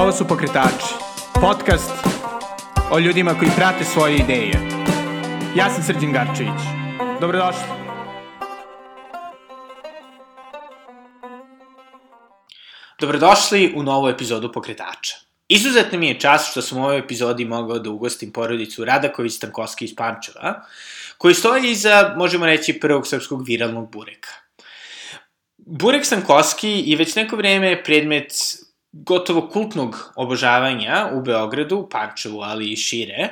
Ovo su Pokretači, podcast o ljudima koji prate svoje ideje. Ja sam Srđan Garčević. Dobrodošli. Dobrodošli u novu epizodu Pokretača. Izuzetno mi je čast što sam u ovoj epizodi mogao da ugostim porodicu Radaković Stankovski iz Pančeva, koji stoji iza, možemo reći, prvog srpskog viralnog bureka. Burek Stankovski je već neko vreme predmet gotovo kultnog obožavanja u Beogradu, Pančevu, ali i šire.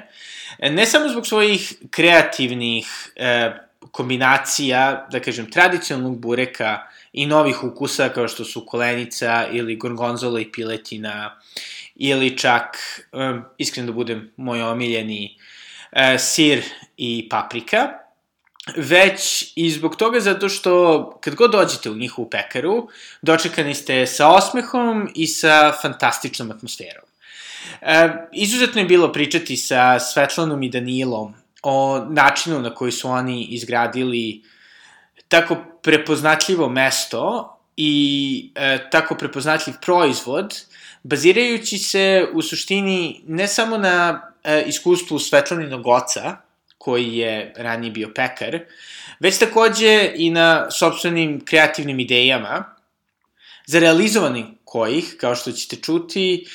Ne samo zbog svojih kreativnih e, kombinacija, da kažem, tradicionalnog bureka i novih ukusa kao što su kolenica ili gorgonzola i piletina ili čak, e, iskreno da budem moj omiljeni, e, sir i paprika već i zbog toga zato što kad god dođete u njihovu pekaru, dočekani ste sa osmehom i sa fantastičnom atmosferom. E, izuzetno je bilo pričati sa Svetlanom i Danilom o načinu na koji su oni izgradili tako prepoznatljivo mesto i e, tako prepoznatljiv proizvod, bazirajući se u suštini ne samo na e, iskustvu Svetlaninog oca, koji je ranije bio pekar, već takođe i na sobstvenim kreativnim idejama, za realizovani kojih, kao što ćete čuti,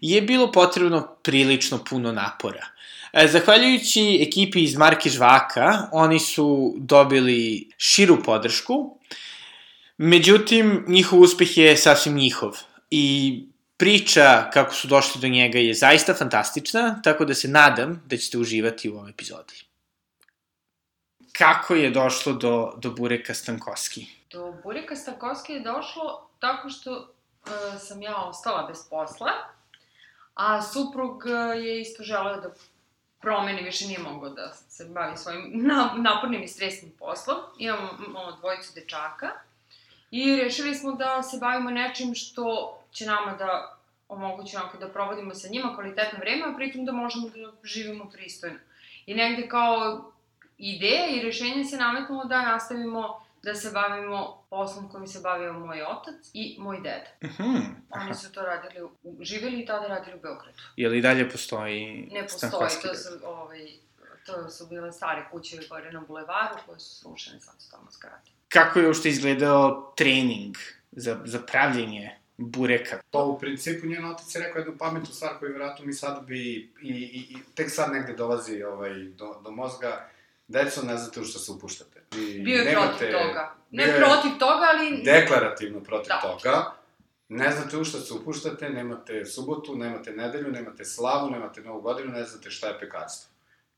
je bilo potrebno prilično puno napora. E, zahvaljujući ekipi iz Marke Žvaka, oni su dobili širu podršku, međutim, njihov uspeh je sasvim njihov. I priča kako su došli do njega je zaista fantastična, tako da se nadam da ćete uživati u ovoj epizodi kako je došlo do, do Bureka Stankovski? Do Bureka Stankovski je došlo tako što uh, sam ja ostala bez posla, a suprug uh, je isto želeo da promeni, više nije mogao da se bavi svojim na, napornim i stresnim poslom. Imamo dvojicu dečaka i rešili smo da se bavimo nečim što će nama da omogući onako da provodimo sa njima kvalitetno vreme, a pritom da možemo da živimo pristojno. I negde kao ideja i rešenje se nametnulo da nastavimo da se bavimo poslom kojim se bavio moj otac i moj deda. Uh mhm, -huh. Oni su to radili, živeli i tada radili u Beogradu. Je li dalje postoji Ne postoji, to su, ovaj, to su bile stare kuće gore na bulevaru koje su srušene, sad su tamo zgrade. Kako je uopšte izgledao trening za, za pravljenje bureka? Pa u principu njen otac je rekao jednu pametnu stvar koju vjerojatno mi sad bi i, i, i tek sad negde dolazi ovaj, do, do mozga Deco, ne znate u što se upuštate. I Bio je nemate, protiv toga. Ne protiv toga, ali... Deklarativno protiv da. toga. Ne znate u što se upuštate, nemate subotu, nemate nedelju, nemate slavu, nemate novu godinu, ne znate šta je pekarstvo.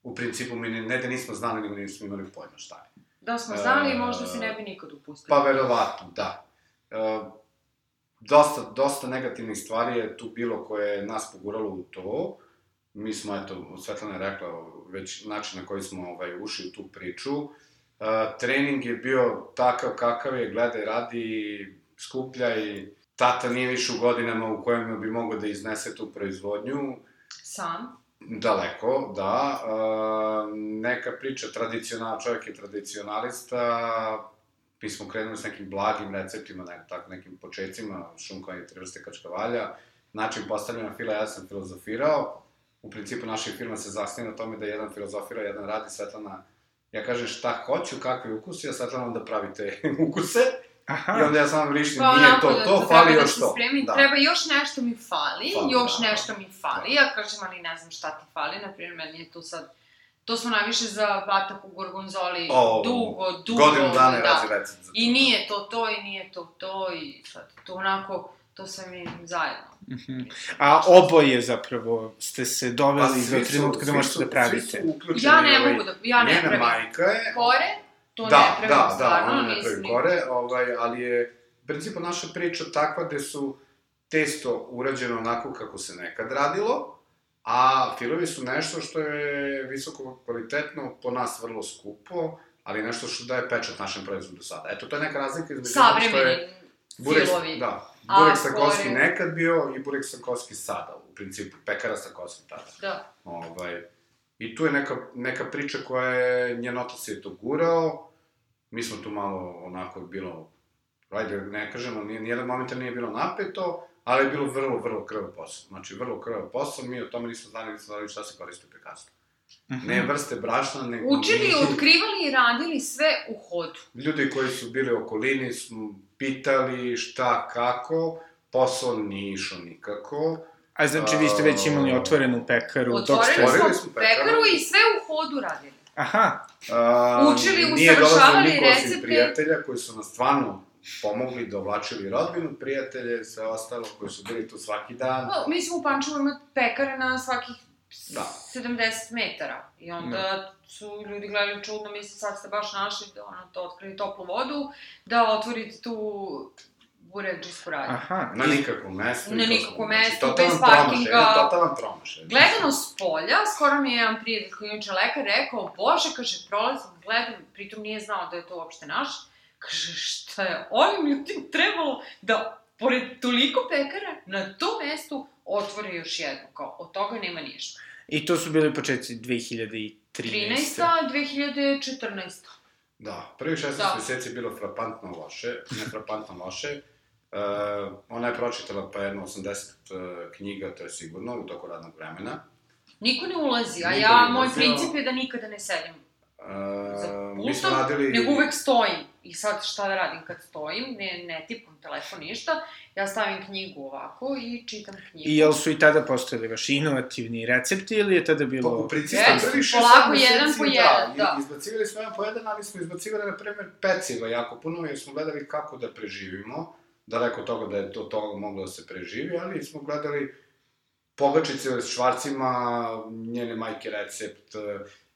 U principu, mi ne, ne da nismo znali, nego nismo imali pojma šta je. Da smo znali, e, možda se ne bi nikad upustili. Pa verovatno, da. E, dosta, dosta negativnih stvari je tu bilo koje je nas poguralo u to mi smo, eto, Svetlana je rekla već način na koji smo ovaj, ušli u tu priču. Uh, trening je bio takav kakav je, gledaj, radi, skuplja i tata nije više u godinama u kojima bi mogao da iznese tu proizvodnju. Sam? Daleko, da. Uh, neka priča, tradicional, čovjek je tradicionalista, mi smo krenuli s nekim blagim receptima, ne, tako nekim početcima, šunka i trvrste kačkavalja, način postavljena fila, ja sam filozofirao, u principu naša firma se zasnije na tome da jedan filozofira, jedan radi, Svetlana, ja kažem šta hoću, kakvi ukusi, a Svetlana onda pravi te ukuse, Aha. I onda ja samo vrištim, pa, nije to, da, to, da, fali još da to. Spremi, da. Treba još nešto mi fali, fali još da, nešto mi fali, da. ja kažem, ali ne znam šta ti fali, na primjer, meni je to sad, to smo najviše za batak u gorgonzoli o, dugo, dugo. Godinu dana da. razi recept za to. I nije to to, i nije to to, i sad, to onako, to sve mi zajedno. Mm -hmm. A oboje zapravo ste se doveli pa, do trenutka da možete da pravite. Ja ne ovaj, mogu da, ja ne pravim. majka je... Kore, to da, ne pravim da, stvarno. Da, ona ne pravi kore, ovaj, ali je, u principu, naša priča takva gde su testo urađeno onako kako se nekad radilo, a filovi su nešto što je visoko kvalitetno, po nas vrlo skupo, ali nešto što daje pečat našem proizvodu sada. Eto, to je neka razlika između što je... Burek, filovi. Da, Burek Stakovski gore... nekad bio i Burek Stakovski sada, u principu, pekara Stakovski tada. Da. Ovaj, I tu je neka, neka priča koja je, njen otac je to gurao, mi smo tu malo onako bilo, ajde, ne kažemo, nijedan moment nije bilo napeto, ali je bilo vrlo, vrlo krvav posao. Znači, vrlo krvav posao, mi o tome nismo znali, nismo znali šta se koristi u pekarstvu. Mhm. Ne vrste brašna, nego... Učili, mi- otkrivali i radili sve u hodu. Ljudi koji su bili u okolini smo pitali šta, kako, posao nije išao nikako. A znači, vi ste već imali otvorenu pekaru dok ste... Otvorili Otvorili smo smo pekaru. i sve u hodu radili. Aha, A, Učili, nije dolazio usavršavali niko recepte. prijatelja koji su nas stvarno pomogli da oblačili rodbinu, prijatelje sve ostalo koji su bili tu svaki dan. Pa, mislim, u Pančevu ima pekare na svakih Da. 70 metara. I onda su ljudi gledali čudno, misle, sad ste baš našli da ono, to otkrili toplu vodu, da otvorite tu buređisku radnju. aha. Na nikakvom mestu. Na to smo- znači, mestu, totalan bez parkinga. Totalan promašaj. Gledano s polja, skoro mi je jedan prijatelj koji je inače lekar rekao, bože, kaže, prolazim, gledam, pritom nije znao da je to uopšte naš, kaže, šta je ovim ljudima trebalo da, pored toliko pekara, na tom mestu otvore još jednu, kao, od toga nema ništa. I to su bili početci 2013. 13. 2014. Da, prvi 16 Da. meseci je bilo frapantno loše, ne frapantno loše. Uh, ona je pročitala pa jedno 80 uh, knjiga, to je sigurno, u toku radnog vremena. Niko ne ulazi, a Niko ja, moj princip je da nikada ne sedim Uh, mi smo radili... nego uvek stojim. I sad šta da radim kad stojim, ne, ne tipam telefon, ništa, ja stavim knjigu ovako i čitam knjigu. I jel su i tada postojali vaši inovativni recepti ili je tada Pa, u bilo... principu, Jesu, prvih šest polako, meseci, jedan po jedan, da. Izbacivali smo jedan po jedan, ali smo izbacivali, na primjer, peciva jako puno, jer smo gledali kako da preživimo, daleko od toga da je to toga moglo da se preživi, ali smo gledali pogačice s švarcima, njene majke recept,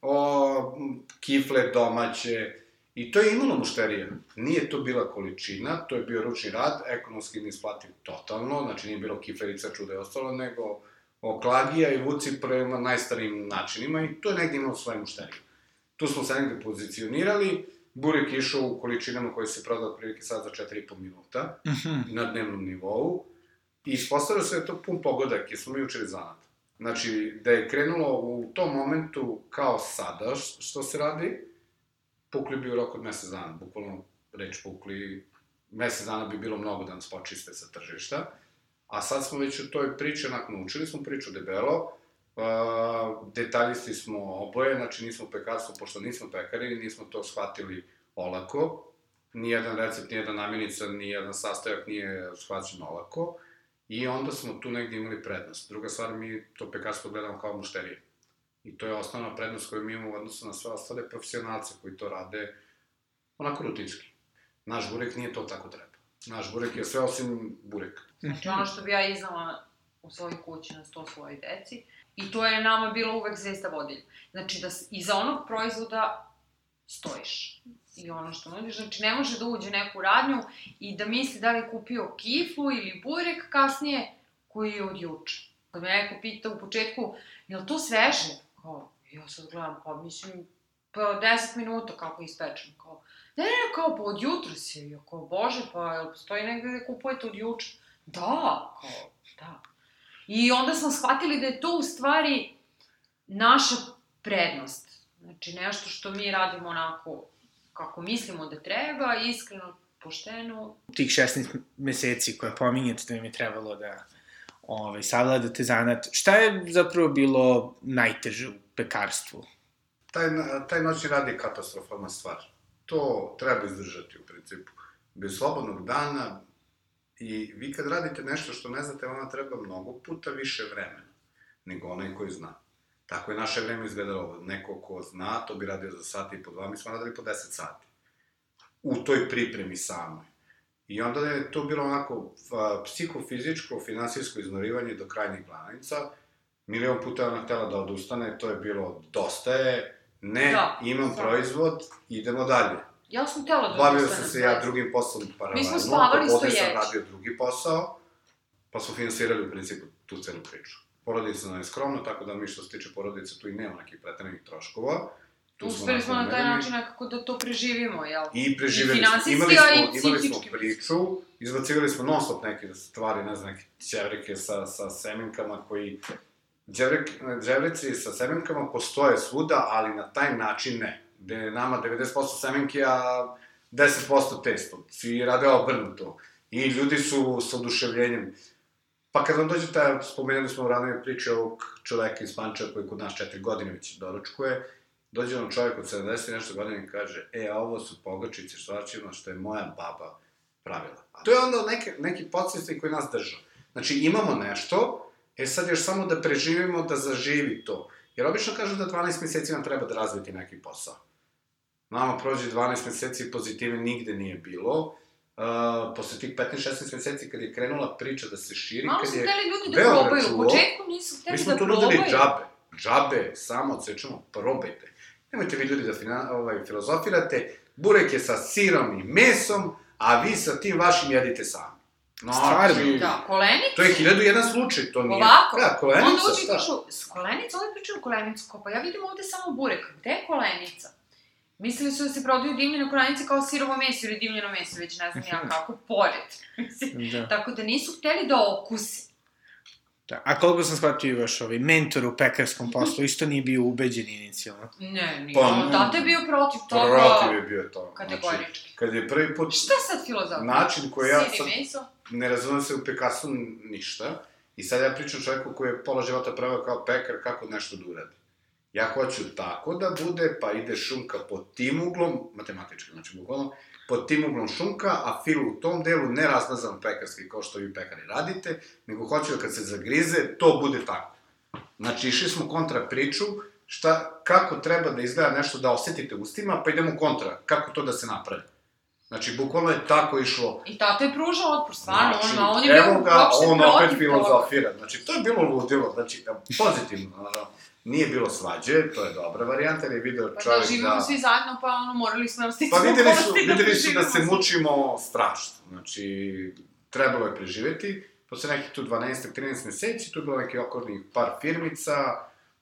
o, kifle domaće, i to je imalo mušterija. Nije to bila količina, to je bio ručni rad, ekonomski neisplativ totalno, znači nije bilo kiferica, čuda i ostalo, nego oklagija i vuci prema najstarijim načinima i to je negdje imalo svoje mušterije. Tu smo se negde pozicionirali, burek išao u količinama koje se prodao otprilike sad za 4,5 minuta Mhm. na dnevnom nivou i ispostavilo se da je to pun pogodak jer smo mi učili zanat. Znači, da je krenulo u tom momentu kao sada što se radi, pukli bi u roku od mesec dana, bukvalno reč pukli, mesec dana bi bilo mnogo da nas počiste sa tržišta, a sad smo već u toj priči, onako, naučili smo priču debelo, uh, detaljisti smo oboje, znači nismo u pekarstvu, pošto nismo pekari, nismo to shvatili olako, nijedan recept, nijedan namirnica, nijedan sastojak nije shvaćen olako, i onda smo tu negdje imali prednost. Druga stvar, mi to pekarstvo gledamo kao mušterije. I to je osnovna prednost koju mi imamo u odnosu na sve ostale profesionalce koji to rade onako rutinski. Naš burek nije to tako treba. Naš burek je sve osim burek. Znači ono što bi ja iznala u svojoj kući na sto svojoj deci, i to je nama bilo uvek zvezda vodilja. Znači da iza onog proizvoda stojiš. I ono što nudiš, znači ne može da uđe neku radnju i da misli da li je kupio kiflu ili burek kasnije koji je od juče. Kad me neko pita u početku, je li to sveže? Kao, ja sad gledam, kao, mislim, pa 10 minuta kako je ispečen, kao, ne, ne, kao, pa od jutra si, ja kao, bože, pa jel postoji negde da kupujete od juče? Da, kao, da. I onda smo shvatili da je to u stvari naša prednost. Znači, nešto što mi radimo onako kako mislimo da treba, iskreno, pošteno. Tih 16 meseci koje pominjete da im je trebalo da ovaj, savladate zanat, šta je zapravo bilo najteže u pekarstvu? Taj, taj noćni rad je katastrofalna stvar. To treba izdržati u principu. Bez slobodnog dana i vi kad radite nešto što ne znate, vama treba mnogo puta više vremena nego onaj koji zna. Tako je naše vreme izgledalo. Neko ko zna, to bi radio za sat i po dva, mi smo radili po 10 sati. U toj pripremi samoj. I onda je to bilo onako a, psihofizičko, finansijsko iznorivanje do krajnjih granica. Milion puta je ona htela da odustane, to je bilo dosta je, ne, Da, imam da. proizvod, idemo dalje. Ja sam htela da Bavio sam se ja drugim poslom paralelno. Mi smo spavali popodne sam stojeći. radio drugi posao, pa smo finansirali u principu tu celu priču. Porodica nam je skromna, tako da mi što se tiče porodice tu i nema nekih pretrenih troškova. Tu Uspeli smo na taj način nekako da to preživimo, jel? I preživeli I smo. Imali smo, i imali smo priču, izbacivali smo non stop neke stvari, ne znam, neke ćevrike sa, sa semenkama koji... Đevreci sa semenkama postoje svuda, ali na taj način ne. Gde je nama 90% semenki, a 10% testo. Svi rade obrnuto. I ljudi su s oduševljenjem Pa kad vam dođete, spomenuli smo u ranoj priči ovog čoveka iz Pančeva koji kod nas četiri godine već doručkuje, dođe vam čovjek od 70 i nešto godina i kaže, e, a ovo su pogačice švačima što je moja baba pravila. A to je onda neke, neki podsjesti koji nas drža. Znači, imamo nešto, e sad još samo da preživimo, da zaživi to. Jer obično kažu da 12 meseci nam treba da razviti neki posao. Nama prođe 12 meseci pozitive nigde nije bilo. Uh, posle tih 15-16 meseci kad je krenula priča da se širi, Malo kad su je hteli ljudi da Beograd probaju, u početku nisu Mi hteli smo da tu probaju. nudili džabe. Džabe, samo odsečemo, probajte. Nemojte vi ljudi da fina, ovaj, filozofirate. Burek je sa sirom i mesom, a vi sa tim vašim jedite sami. No, Stvarno? znači, Da, kolenicu. To je hiljadu jedan slučaj, to nije... Ovako, Da, kolenica, onda uđe i šta? kažu, s kolenica, ovdje pričaju kolenicu, kao pa ja vidim ovde samo burek, gde je kolenica? Mislili su da se prodaju dimljene kolenice kao sirovo meso ili dimljeno meso, već ne znam ja kako, pored. Mislim, Da. Tako da nisu hteli da okuse. da. A koliko sam shvatio još ovaj mentor u pekarskom poslu, isto nije bio ubeđen inicijalno. Ne, nije. Pa, ne. Tata je bio protiv toga. Protiv je bio to. Kategorički. Znači, kad je prvi put... Šta sad filozofija? Način koji ja sad- meso? ne razumem se u pekasu ništa. I sad ja pričam čovjeku koji je pola života pravio kao pekar kako nešto da uradi. Ja hoću tako da bude, pa ide šunka pod tim uglom, matematički, znači bukvalno, pod tim uglom šunka, a fil u tom delu ne razmazan pekarski kao što vi pekari radite, nego hoću da kad se zagrize, to bude tako. Znači, išli smo kontra priču, šta, kako treba da izgleda nešto da osetite ustima, pa idemo kontra, kako to da se napravi. Znači, bukvalno je tako išlo I tata je pružao otpor, stvarno, Znači, on, on je bio evo ga, uopšte on protiv opet toga. filozofira. Znači, to je bilo ludilo, znači, pozitivno, ono, nije bilo svađe, to je dobra varijanta, jer je video Pa da, čovjek živimo da... svi zajedno, pa ono, morali smo da Pa videli su, videli su da se mučimo strašno, znači, trebalo je preživeti, posle nekih tu 12-13 meseci, tu je bilo neki okorni par firmica,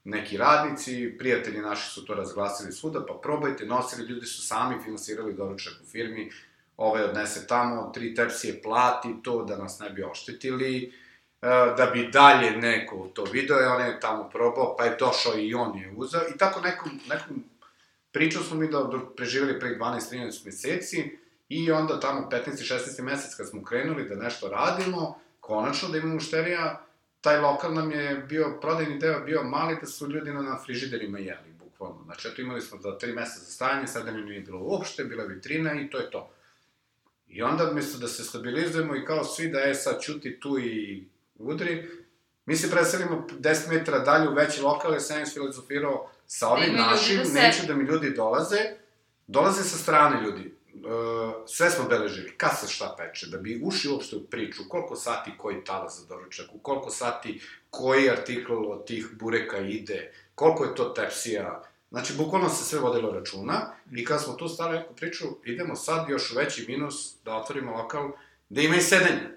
neki radnici, prijatelji naši su to razglasili svuda, pa probajte, nosili, ljudi su sami finansirali doručak u firmi, ovaj odnese tamo, tri tepsije plati to da nas ne bi oštetili, da bi dalje neko to video i on je tamo probao, pa je došao i on je uzao i tako nekom, nekom pričom smo mi da, preživjeli pre 12-13 meseci i onda tamo 15. 16. mesec kad smo krenuli da nešto radimo, konačno da imamo mušterija, taj lokal nam je bio, prodajni deo bio mali da su ljudi na, frižiderima jeli, bukvalno. Znači, eto imali smo za tri meseca za stajanje, sada nam nije bilo uopšte, bila je vitrina i to je to. I onda, mesto da se stabilizujemo i kao svi da je sad čuti tu i udri, mi se preselimo 10 metara dalje u veći lokal, jer sam ja isfilozofirao sa ovim ljudi našim, da sede. neću da mi ljudi dolaze, dolaze sa strane ljudi. E, sve smo beležili, kad se šta peče, da bi ušli uopšte u priču, koliko sati koji talas za doručak, u koliko sati koji artikl od tih bureka ide, koliko je to tepsija, Znači, bukvalno se sve vodilo računa i kad smo tu stali neku priču, idemo sad još u veći minus da otvorimo lokal da ima i sedenje.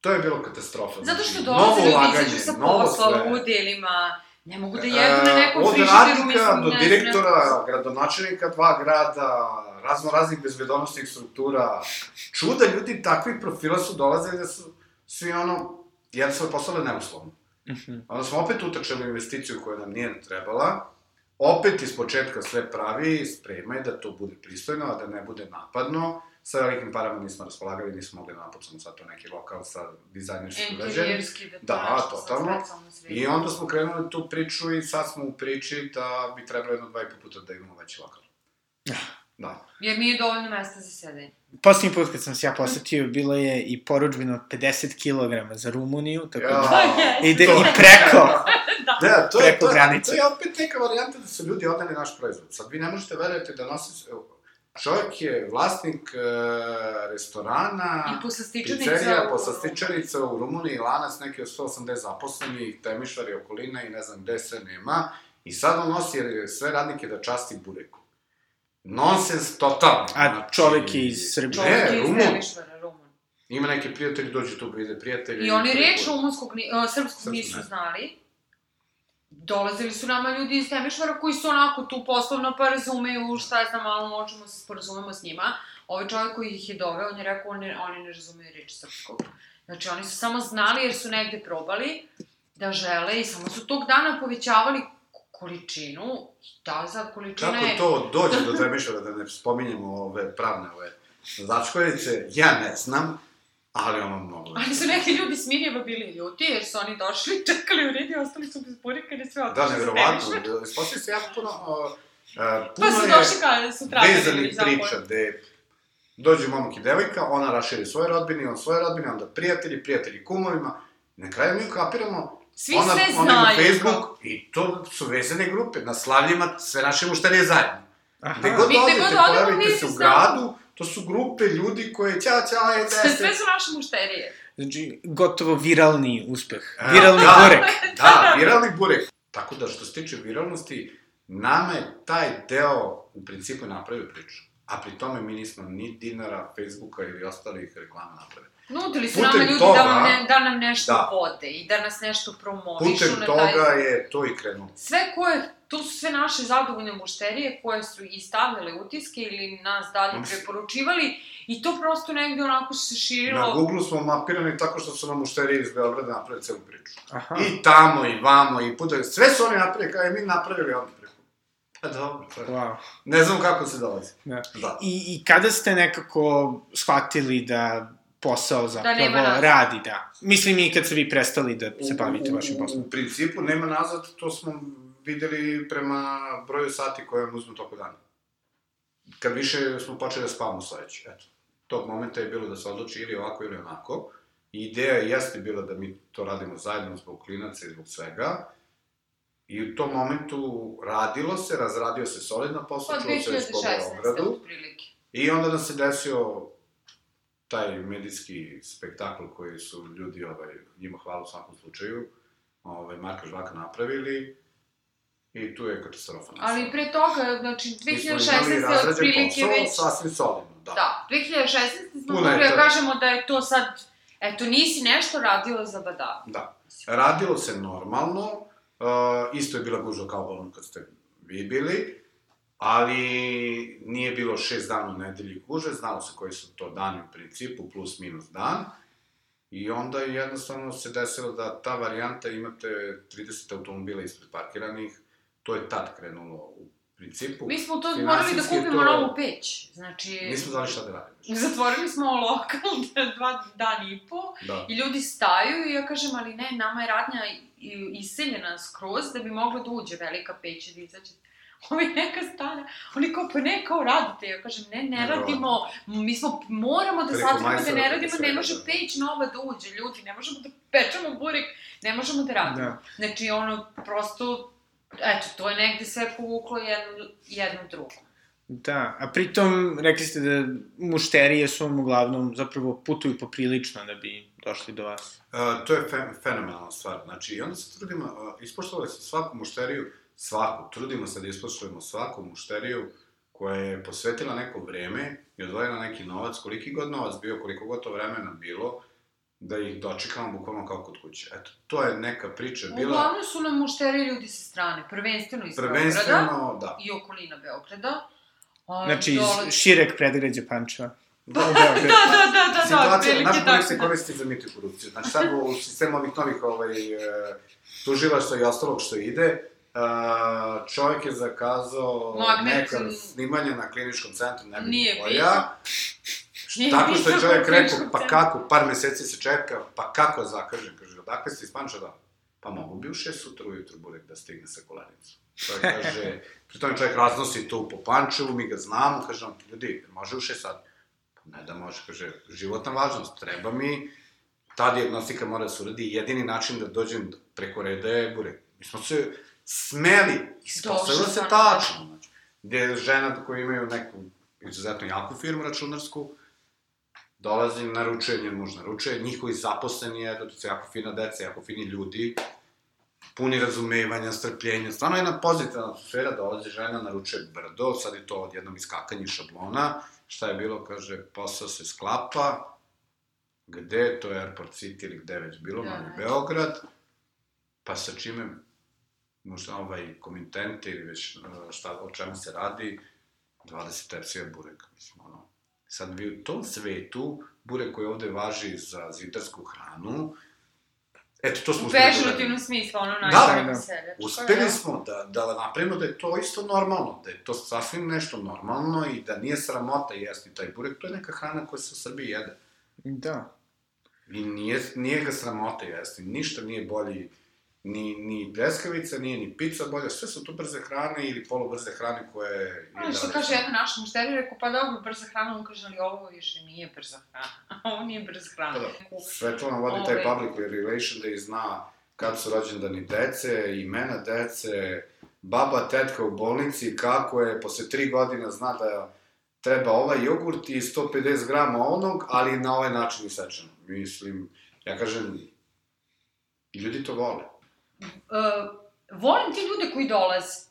To je bilo katastrofa. Zato što Znači, dolaze ljudi, ulaganje, izađu sa posla u udelima, ne mogu da jedu na E, nekom Od frižideru, radnika mislim, do ne direktora, gradonačelnika dva grada, razno raznih bezbedonosnih struktura, čuda ljudi takvih profila su dolazili da su svi ono, jednostavno poslali neuslovno. Mhm. Onda smo opet utrčali u investiciju koja nam nije trebala, opet iz početka sve pravi, spremaj da to bude pristojno, a da ne bude napadno. Sa velikim parama nismo raspolagali, nismo mogli da napucamo sad to neki lokal sa dizajnerskim urađenim. Interijerski, da to Da, totalno. I onda smo krenuli tu priču i sad smo u priči da bi trebalo jedno dva i po puta da imamo veći lokal. Da. Jer nije dovoljno mesta za sedenje. Poslednji put kad sam se ja posetio, bilo je i poručbeno od 50 kg za Rumuniju, tako da... Ja. Ide to- i preko. Da, to je, Preko to, je, granice. to je opet neka varijanta da su ljudi odneli naš proizvod. Sad vi ne možete verujete da nosi... Čovjek je vlasnik e, restorana, I pizzerija, u- u Rumuniji, lanac neki od 180 zaposlenih, temišvar i okolina i ne znam gde sve nema. I sad on nosi sve radnike da časti bureku. Nonsens totalno. A čovek je iz Srbije. Čovjek Ne, je iz Rumun. Ima neki prijatelji, dođu tu, vide prijatelji. I oni reč rumunskog, ni, uh, srpskog nisu ne. znali. Dolazili su nama ljudi iz Temišvara koji su onako tu poslovno pa razumeju šta znam, malo možemo se sporazumemo s njima. Ovaj čovjek koji ih je doveo, on je rekao, oni, oni ne razumeju reč srpskog. Znači, oni su samo znali jer su negde probali da žele i samo su tog dana povećavali količinu. I ta sad količina Kako je... to dođe do Temišvara, da ne spominjemo ove pravne ove začkoljice, ja ne znam, Ali ono mnogo... Ali su neki ljudi s Mirjeva bili ljuti, jer su oni došli, čekali u redi, ostali su bez jer je sve Da, otišlo nevjerovatno. spremiše. Ispostavio se jako puno... Uh, Pa puno su je došli kada su tražili vezanih zapoj. priča, gde dođe momak i devojka, ona raširi svoje rodbine, on svoje rodbine, onda prijatelji, prijatelji kumovima. Na kraju mi kapiramo, Svi ona, sve ona ima znaju. Facebook kao- i to su vezane grupe. Na slavljima sve naše mušterije zajedno. Aha. Gde god odete, pojavite se u gradu, to su grupe ljudi koje ćao, je, Sve, deste. sve su naše mušterije. Znači, gotovo viralni uspeh. E, Viralni da. burek. Da, viralni burek. Tako da, što se tiče viralnosti, nama je taj deo u principu napravio priču. A pri tome mi nismo ni dinara, Facebooka ili ostalih reklama napravili. Nudili su Putem nama ljudi toga- da, nam ne, da nam nešto Da. vode i da nas nešto promovišu Putem na toga taj... je to i krenulo. Sve koje, tu su sve naše zadovoljne mušterije koje su i stavljale utiske ili nas dalje preporučivali i to prosto negde onako se širilo. Na Google smo mapirani tako što su nam mušterije iz Beograda napravili celu priču. Aha. I tamo, i vamo, i puta. Sve su oni napravili, kao je mi napravili ovdje preko. Pa dobro, pa. Wow. Ne znam kako se dolazi. Da. Da. I, I kada ste nekako shvatili da posao zapravo nema nazad. radi, da. Mislim i kad ste vi prestali da se bavite vašim poslom. u principu nema nazad, to smo videli prema broju sati koje vam uzmu toko dana. Kad više smo počeli da spavamo sledeći, eto. Tog momenta je bilo da se odluči ili ovako ili onako. Ideja jeste bila da mi to radimo zajedno zbog klinaca i zbog svega. I u tom momentu radilo se, razradio se solidno posao, Od čuo se 2016. Beogradu. I onda nam se desio taj medijski spektakl koji su ljudi, ovaj, njima hvala u svakom slučaju, ovaj, Marka Žvaka napravili i tu je katastrofa. Ali pre toga, znači, Mi smo imali 2016. je razrađen otprilike posao, već... sasvim solidno, da. Da, 2016. smo mogli da kažemo da je to sad... Eto, nisi nešto radila za badava. Da. Radilo se normalno, uh, isto je bila gužva kao balon kad ste vi bili, ali nije bilo šest dana u nedelji gužve, znalo se koji su to dani u principu, plus minus dan. I onda je jednostavno se desilo da ta varijanta imate 30 automobila ispred parkiranih, to je tad krenulo u principu. Mi smo to morali da kupimo to- novu peć. Znači, Nismo znali šta da radimo. zatvorili smo lokal dva dan i po Da. i ljudi staju i ja kažem, ali ne, nama je radnja iseljena skroz da bi mogla da uđe velika peć i da Ovi neka stane, oni kao, pa ne, kao radite. Ja kažem, ne, ne radimo, mi smo, moramo da shvatimo da ne radimo, ne može da. peć nova da uđe, ljudi, ne možemo da pečemo burek, ne možemo da radimo. Da. Znači, ono, prosto, eto, to je negde sve povuklo jedno, jedno drugo. Da, a pritom rekli ste da mušterije su vam uglavnom zapravo putuju poprilično da bi došli do vas. Uh, to je fe, fenomenalna stvar. Znači, i onda se trudimo, uh, ispoštovali se svaku mušteriju, svaku, trudimo se da ispoštujemo svaku mušteriju koja je posvetila neko vreme i odvojila neki novac, koliki god novac bio, koliko god to vremena bilo, da ih dočekamo bukvalno kao kod kuće. Eto, to je neka priča bila... Uglavnom su nam mušteri ljudi sa strane, prvenstveno iz Beograda Prvenstveno, da. i okolina Beograda. A, Znači, iz dole- šireg predgrađa Pančeva. Da, U Beogradu. Da, da, da, da, da, Situacija, otprilike naš burek se koristi za mit i korupciju. Znači, sad u sistemu ovih novih ovaj, e, tužilaštva i ostalog što ide, e, čovjek je zakazao Magnet. neka snimanja na kliničkom centru, ne bih Nije koja. Nije Tako što je čovjek rekao, pa kako, par meseci se čeka, pa kako zakažem, kaže, odakle ste iz Pančeva? Pa mogu bi u šest sutra ujutru burek da stigne sa kolenicu. Čovjek kaže, pri tome čovjek raznosi to po Pančevu, mi ga znamo, kaže on, ljudi, može u šest sati? Pa ne da može, kaže, životna važnost, treba mi, ta diagnostika mora da se uradi, jedini način da dođem preko reda je burek. Mi smo se smeli, ispostavilo se stvarno. tačno, znači, gde žena koji imaju neku izuzetno jaku firmu računarsku, dolazi, naručuje, njen muž naručuje, njihovi zaposleni je, to su jako fina deca, jako fini ljudi, puni razumevanja, strpljenja, stvarno jedna pozitivna atmosfera, dolazi žena, naručuje brdo, sad je to odjednom iskakanje iz šablona, šta je bilo, kaže, posao se sklapa, gde, to je Airport City ili gde već bilo, Da, Novi da. Beograd, pa sa čime, ovaj komitente ili već uh, šta, o čemu se radi, 20 tercija bureka, mislim, ono. Sad vi u tom svetu, burek koji ovde važi za zidarsku hranu, eto, to smo U uspeli da uradimo. pežurativnom smislu, ono Da, najbolje da. sebe. Uspeli smo da, da napravimo da je to isto normalno, da je to sasvim nešto normalno i da nije sramota jesti taj burek, to je neka hrana koja se u Srbiji jede. Da. I nije, nije ga sramota jesti, ništa nije bolji ni, ni pljeskavica, nije ni pizza bolja, sve su to brze hrane ili polubrze hrane koje... Ono što kaže jedna naša mušterija, rekao, pa dobro, brza hrana, on kaže, ali ovo više nije brza hrana, ovo nije brza hrana. Pa da, Svetlana vodi taj Ove. public relation da i zna kad su rođendani dece, imena dece, baba, tetka u bolnici, kako je, posle tri godina zna da treba ovaj jogurt i 150 grama onog, ali na ovaj način isečeno. Mislim, ja kažem, ljudi to vole. Uh, volim ti ljude koji dolaze.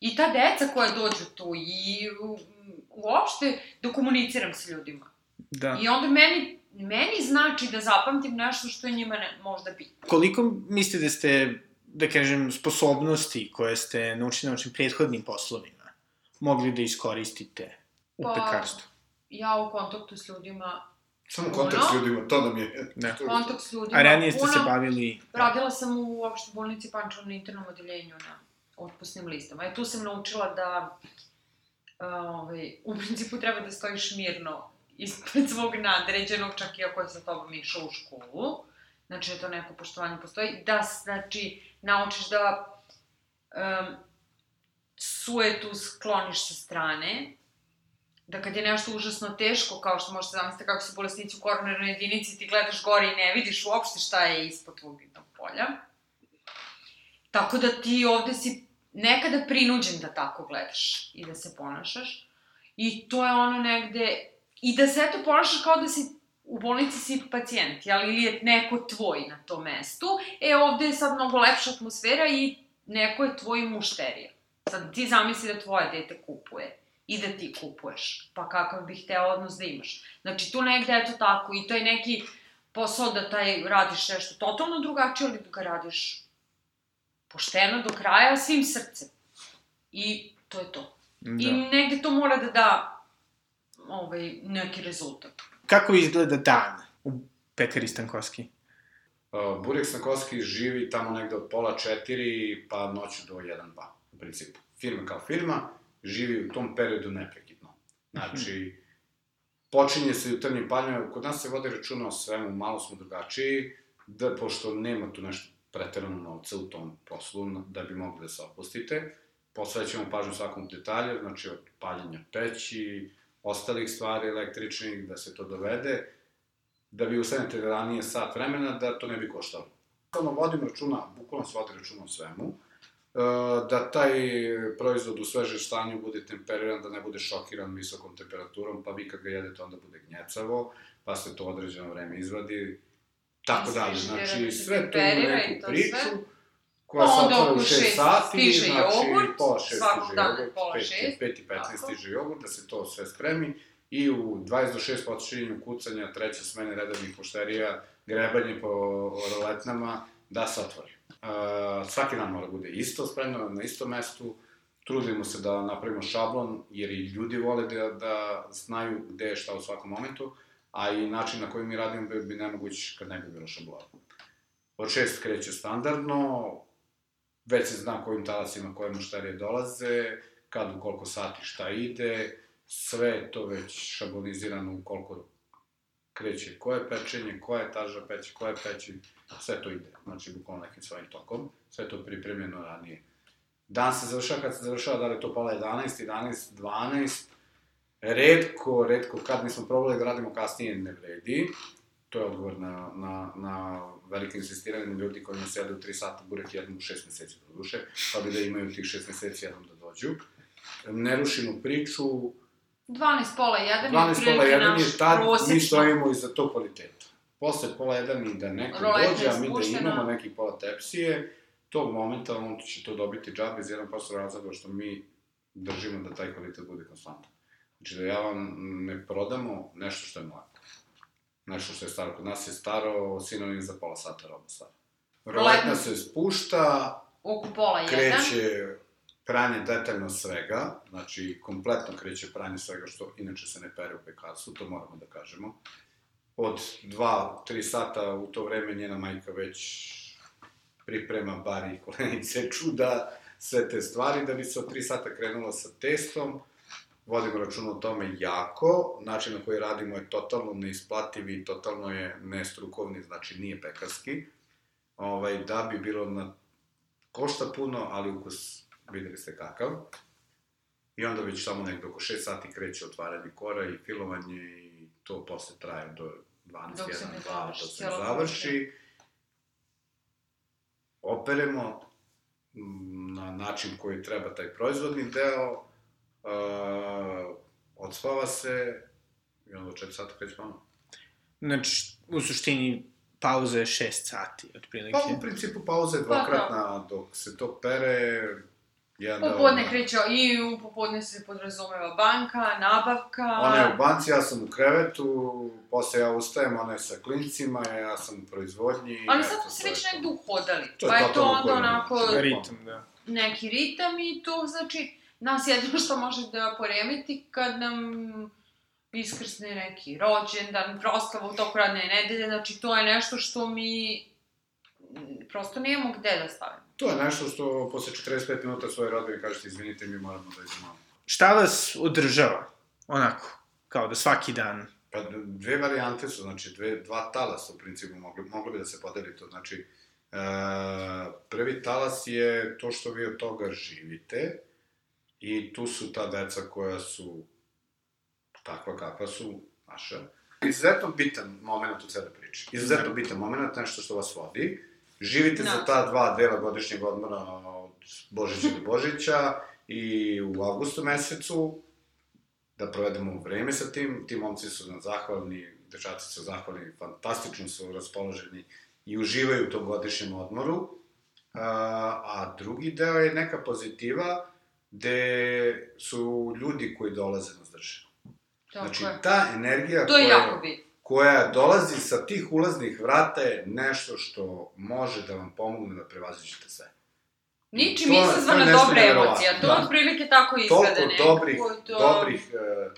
I ta deca koja dođu tu i u, uopšte da komuniciram sa ljudima. Da. I onda meni, meni znači da zapamtim nešto što je njima ne, možda bitno. Koliko mislite da ste, da kažem, sposobnosti koje ste naučili na vašim prethodnim poslovima mogli da iskoristite u Pa, pekarstvu? Ja u kontaktu s ljudima, Samo Ono? kontakt s ljudima, to nam je... Da. kontakt s ljudima, A ranije ste se bavili... Radila sam u opštoj bolnici Pančevo na internom odeljenju na otpusnim listama. E tu sam naučila da ovaj, u principu treba da stojiš mirno ispred svog nadređenog, čak i ako je sa tobom išao u školu. Znači da to neko poštovanje postoji. Da, znači, naučiš da um, suetu skloniš sa strane, da kad je nešto užasno teško, kao što možete zamisliti kako su bolesnici u koronarnoj jedinici, ti gledaš gore i ne vidiš uopšte šta je ispod tvog vidnog polja. Tako da ti ovde si nekada prinuđen da tako gledaš i da se ponašaš. I to je ono negde... I da se eto ponašaš kao da si u bolnici si pacijent, jel? Ili je neko tvoj na tom mestu. E, ovde je sad mnogo lepša atmosfera i neko je tvoj mušterija. Sad ti zamisli da tvoje dete kupuje i da ti kupuješ. Pa kakav bih hteo odnos da imaš. Znači, tu negde je to tako i to je neki posao da taj radiš nešto totalno drugačije, ali da ga radiš pošteno do kraja, svim srcem. I to je to. I Da. negde to mora da da ovaj, neki rezultat. Kako izgleda dan u pekari Stankovski? Uh, Burek Stankovski živi tamo negde od pola četiri pa noću do 1-2, u principu. Firma kao firma živi u tom periodu neprekidno. Znači, počinje se jutarnjim paljama, kod nas se vode računa o svemu, malo smo drugačiji, da, pošto nema tu nešto preterano novca u tom poslu, da bi mogli da se opustite, posvećamo pažnju svakom detalju, znači od paljenja peći, ostalih stvari električnih, da se to dovede, da bi ustanete ranije sat vremena, da to ne bi koštalo. Bukvalno vodimo računa, bukvalno se vodi računa o svemu, da taj proizvod u svežem stanju bude temperiran, da ne bude šokiran visokom temperaturom, pa vi kad ga jedete onda bude gnjecavo, pa se to određeno vreme izvadi, tako I dalje. stiže da Znači, se sve to ima i neku to priču, sve. koja se Onda otvara u oko 6 šest sati, znači jogurt, pola 6 svakog stiže jogurt, pola 5, šest, 5 i 15 tako. stiže jogurt, da se to sve spremi i u 20 do 6 počinjenju kucanja, treće smene redovnih pošterija, grebanje po roletnama, da se otvori. Uh, svaki dan mora bude isto, spremno na istom mestu, trudimo se da napravimo šablon, jer i ljudi vole da, da znaju gde je šta u svakom momentu, a i način na koji mi radimo bi, bi nemoguć kad ne bi bilo šablona. Od šest kreće standardno, već se zna kojim talasima koje mušterije dolaze, kad u koliko sati šta ide, sve to već šablonizirano u koliko kreće koje pečenje, koja etaža peće, koje peće, sve to ide, znači bukvalno nekim svojim tokom, sve to je pripremljeno ranije. Dan se završava kad se završava, da li to pola 11, 11, 12, redko, redko, kad nismo probali da radimo kasnije, ne vredi, to je odgovor na, na, na velike insistiranje ljudi koji nas jedu 3 sata burek jednom u 6 meseci do duše, pa bi da imaju tih 6 meseci jednom da dođu. Ne rušimo priču, 12 pola 1 je 12 pola otprilike 1 naš je tad, mi prosečno. stojimo iza tog kvaliteta. Posle pola 1 i da neko Roleta dođe, a mi da imamo neki pola tepsije, tog momenta on će to dobiti džabe iz jedan prosto razloga što mi držimo da taj kvalitet bude konstantan. Znači da ja vam ne prodamo nešto što je mlako. Nešto što je staro. Kod nas je staro sinonim za pola sata roba stara. Roletna se spušta, Oko pola 1. kreće pranje detaljno svega, znači kompletno kreće pranje svega što inače se ne pere u pekarstvu, to moramo da kažemo. Od 2-3 sata u to vreme njena majka već priprema bari, kolenice, čuda, sve te stvari, da bi se od 3 sata krenula sa testom, vodimo račun o tome jako. Način na koji radimo je totalno neisplativ i totalno je nestrukovni, znači nije pekarski. Ovaj, da bi bilo na... Košta puno, ali ukus videli ste kakav. I onda već samo nekdo oko 6 sati kreće otvaranje kora i filovanje i to posle traje do 12, Dok se 1, ne 2, završi, dok se završi. Operemo mm, na način koji treba taj proizvodni deo, uh, odspava se i onda u 4 sata kreće ponovno. Znači, u suštini, pauza je 6 sati, otprilike. Pa u principu pauza je dvokratna, dok se to pere, jedan. Popodne kreće i u popodne se podrazumeva banka, nabavka... Ona je u banci, ja sam u krevetu, posle ja ustajem, ona je sa klincima, ja sam u proizvodnji... Ali sad smo se već to. negde uhodali. To je pa je to onda onako Ritam, da. neki ritam i to znači nas jedino što može da poremeti kad nam iskrsne neki rođendan, proslava u toku radne nedelje, znači to je nešto što mi prosto nemamo gde da stavimo. To je nešto što posle 45 minuta svoje rodbine kažete, izvinite, mi moramo da idemo. Šta vas održava? Onako, kao da svaki dan. Pa dve varijante su, znači dve, dva talasa u principu mogli, moglo bi da se podeli to. Znači, e, prvi talas je to što vi od toga živite i tu su ta deca koja su takva kakva su naša. Izuzetno bitan moment u cele priče. Izuzetno bitan moment, nešto što vas vodi. Živite za Da. ta dva dela godišnjeg odmora od Božića do Božića i u avgustu mesecu da provedemo vreme sa tim. Ti momci su nam zahvalni, dečaci su zahvalni, fantastično su raspoloženi i uživaju u tom godišnjem odmoru. A, a drugi deo je neka pozitiva gde su ljudi koji dolaze nas drže. Tako Znači, je. ta energija To je koja, jako bitno. Koja dolazi sa tih ulaznih vrata je nešto što može da vam pomogne da prevaziđete sve. Ničim izazvana dobra emocija, to da. otprilike tako izgleda nekako. dobrih, to... dobrih, e,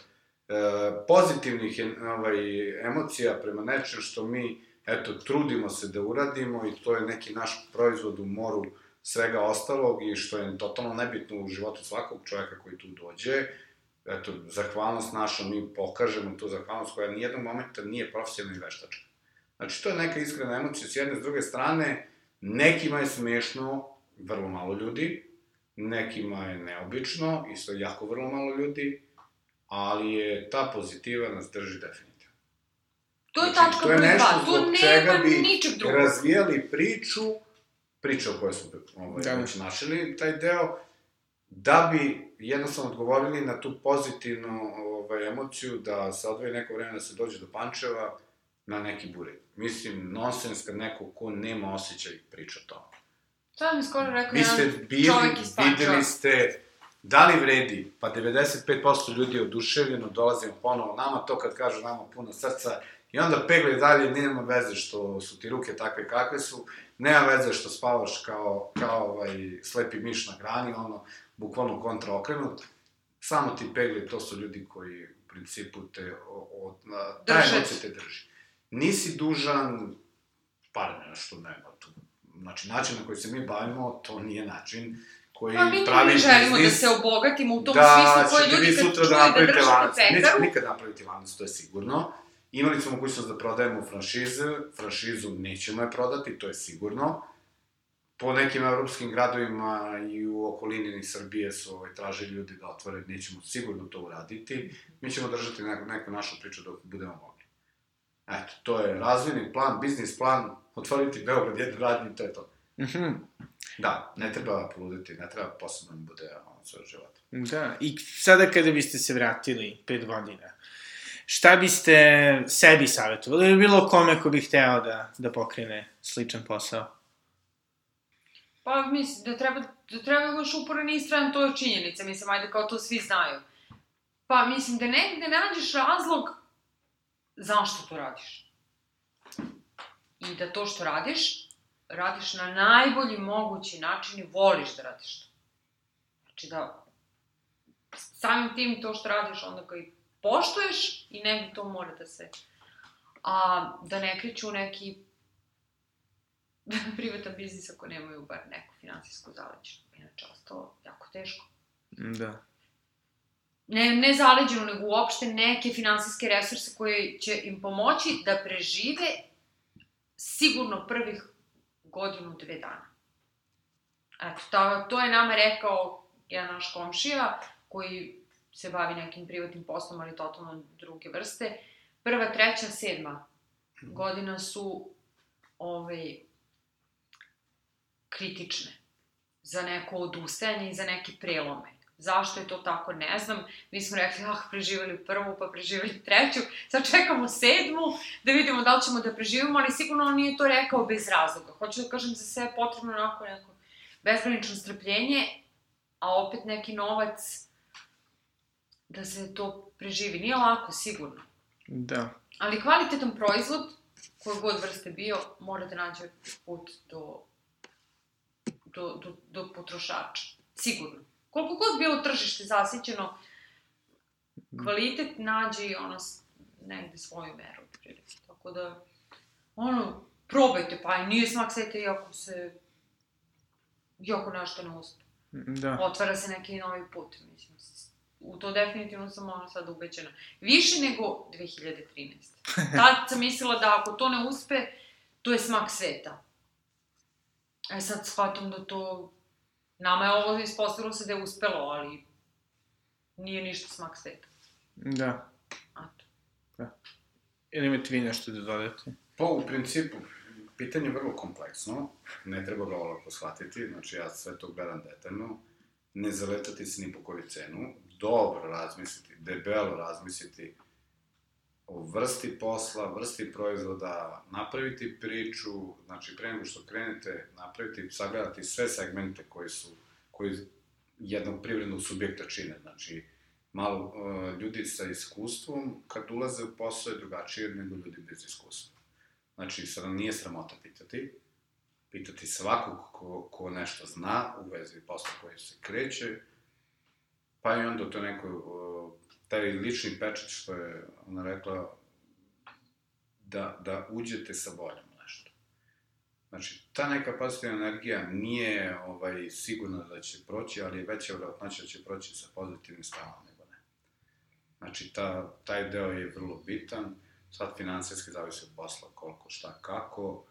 e, pozitivnih ovaj, emocija prema nečem što mi, eto, trudimo se da uradimo i to je neki naš proizvod u moru svega ostalog i što je totalno nebitno u životu svakog čoveka koji tu dođe. Eto, zahvalnost naša, mi pokažemo tu zahvalnost koja nijednog momenta nije profesionalna i veštačka. Znači, to je neka iskrena emocija s jedne, s druge strane, nekima je smešno, vrlo malo ljudi, nekima je neobično, isto jako vrlo malo ljudi, ali je ta pozitiva nas drži definitivno. To je Znači, tačka to broj nešto dva, tu zbog čega nema bi ničeg drugog. Razvijali priču, priča o kojoj smo ovaj, Da. već našli taj deo, da bi jednostavno odgovorili na tu pozitivnu ovaj, emociju da se odvoji neko vreme da se dođe do Pančeva na neki buret. Mislim, nonsens kad neko ko nema osjećaj priča o tome. To mi skoro rekao Vi ste bili, videli ste, da li vredi? Pa 95% ljudi je oduševljeno, dolazimo ponovo nama, to kad kažu nama puno srca, i onda pegle dalje, nema veze što su ti ruke takve kakve su, nema veze što spavaš kao, kao ovaj, slepi miš na grani, ono, bukvalno kontra okrenut, samo ti pegle, to su ljudi koji u principu te, o, o, na, ta Drže. emocija te drži. Nisi dužan, par nešto nema tu. Znači, način na koji se mi bavimo, to nije način koji Pa mi pravi ne želimo da biznis, se obogatimo u tom da smislu koji ćete ljudi kad čuju da da držite lanac. pekaru, Nećete nikad napraviti lanac, to je sigurno. Imali smo mogućnost da prodajemo franšize, franšizu nećemo je prodati, to je sigurno. Po nekim evropskim gradovima i u okolini Srbije su ovaj, tražili ljudi da otvore, nećemo sigurno to uraditi. Mi ćemo držati neku, neku našu priču dok budemo mogli. Eto, to je razvojni plan, biznis plan, otvoriti Beograd jednu radnju i to je to. Mhm. Da, ne treba poluditi, ne treba posebno da bude ono, sve život. Da, i sada kada biste se vratili pet godina, šta biste sebi savjetovali ili bilo kome ko bi hteo da, da pokrene sličan posao? Pa mislim da treba, da treba da budeš uporan i istrajan, to je činjenica, mislim, ajde kao to svi znaju. Pa mislim da negde nađeš razlog zašto to radiš. I da to što radiš, radiš na najbolji mogući način i voliš da radiš to. Znači da samim tim to što radiš onda kao i poštuješ i negde to mora da se... A da ne kreću neki privatan biznis ako nemaju bar neku finansijsku zaleđenu. Inače, ostalo jako teško. Da. ne, ne zaleđenu, nego uopšte neke finansijske resurse koje će im pomoći da prežive sigurno prvih godinu, dve dana. Eto, ta, to je nama rekao jedan naš komšija, koji se bavi nekim privatnim poslom, ali totalno druge vrste. Prva, treća, sedma godina su ovaj, kritične za neko odustajanje i za neke prelome. Zašto je to tako, ne znam. Mi smo rekli, ah, preživali prvu, pa preživali treću, sad čekamo sedmu, da vidimo da li ćemo da preživimo, ali sigurno on nije to rekao bez razloga. Hoću da kažem, za sve potrebno onako neko bezgranično strpljenje, a opet neki novac da se to preživi. Nije lako, sigurno. Da. Ali kvalitetan proizvod, koji god vrste bio, mora da nađe put do, do, do, do potrošača. Sigurno. Koliko god bilo tržište zasićeno, kvalitet nađe i ono negde svoju meru. Prilike. Tako da, ono, probajte, pa nije smak sveta iako se, iako nešto ne uspe. Da. Otvara se neki novi put, mislim. U to definitivno sam ono sad ubeđena. Više nego 2013. Tad sam mislila da ako to ne uspe, to je smak sveta. E sad shvatam da to Nama je ovo ispostavilo se da je uspelo, ali nije ništa smak sveta. Da. Eto. Da. Ili imate vi nešto da dodate? Pa, u principu, pitanje je vrlo kompleksno, ne treba ga olako shvatiti, znači ja sve to gledam detaljno, ne zaletati se ni po koju cenu, dobro razmisliti, debelo razmisliti o vrsti posla, vrsti proizvoda, napraviti priču, znači pre nego što krenete, napraviti, sagledati sve segmente koji su, koji jednog privrednog subjekta čine, znači malo uh, ljudi sa iskustvom kad ulaze u posao je drugačije nego ljudi bez iskustva. Znači, sada nije sramota pitati, pitati svakog ko, ko nešto zna u vezi posla koji se kreće, pa i onda to neko taj lični pečat što je ona rekla, da, da uđete sa voljom nešto. Znači, ta neka pozitivna energija nije ovaj, sigurna da će proći, ali je veća vjerojatnoća da će proći sa pozitivnim stavom nego ne. Znači, ta, taj deo je vrlo bitan, sad finansijski zavisi od posla, koliko, šta, kako,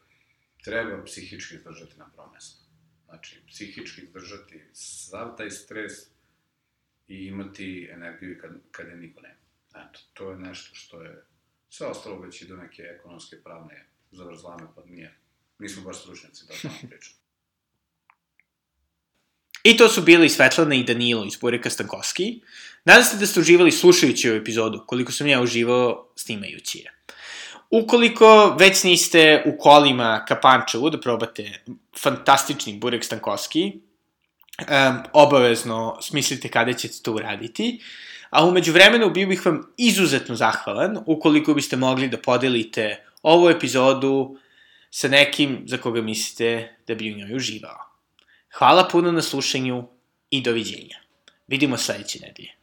treba psihički izdržati na promestu. Znači, psihički izdržati sav taj stres, i imati energiju kad, kad je niko nema. Eto, to je nešto što je sve ostalo već i do neke ekonomske pravne zavrzlame, pa nije. Nismo baš stručnjaci da tamo pričamo. I to su bili Svetlana i Danilo iz Bureka Stankovski. Nadam se da ste uživali slušajući ovu epizodu, koliko sam ja uživao snimajući je. Ukoliko već niste u kolima ka Pančevu da probate fantastični Burek Stankovski, um, obavezno smislite kada ćete to uraditi. A umeđu vremenu bio bih vam izuzetno zahvalan ukoliko biste mogli da podelite ovu epizodu sa nekim za koga mislite da bi u njoj uživao. Hvala puno na slušanju i doviđenja. Vidimo sledeće nedelje.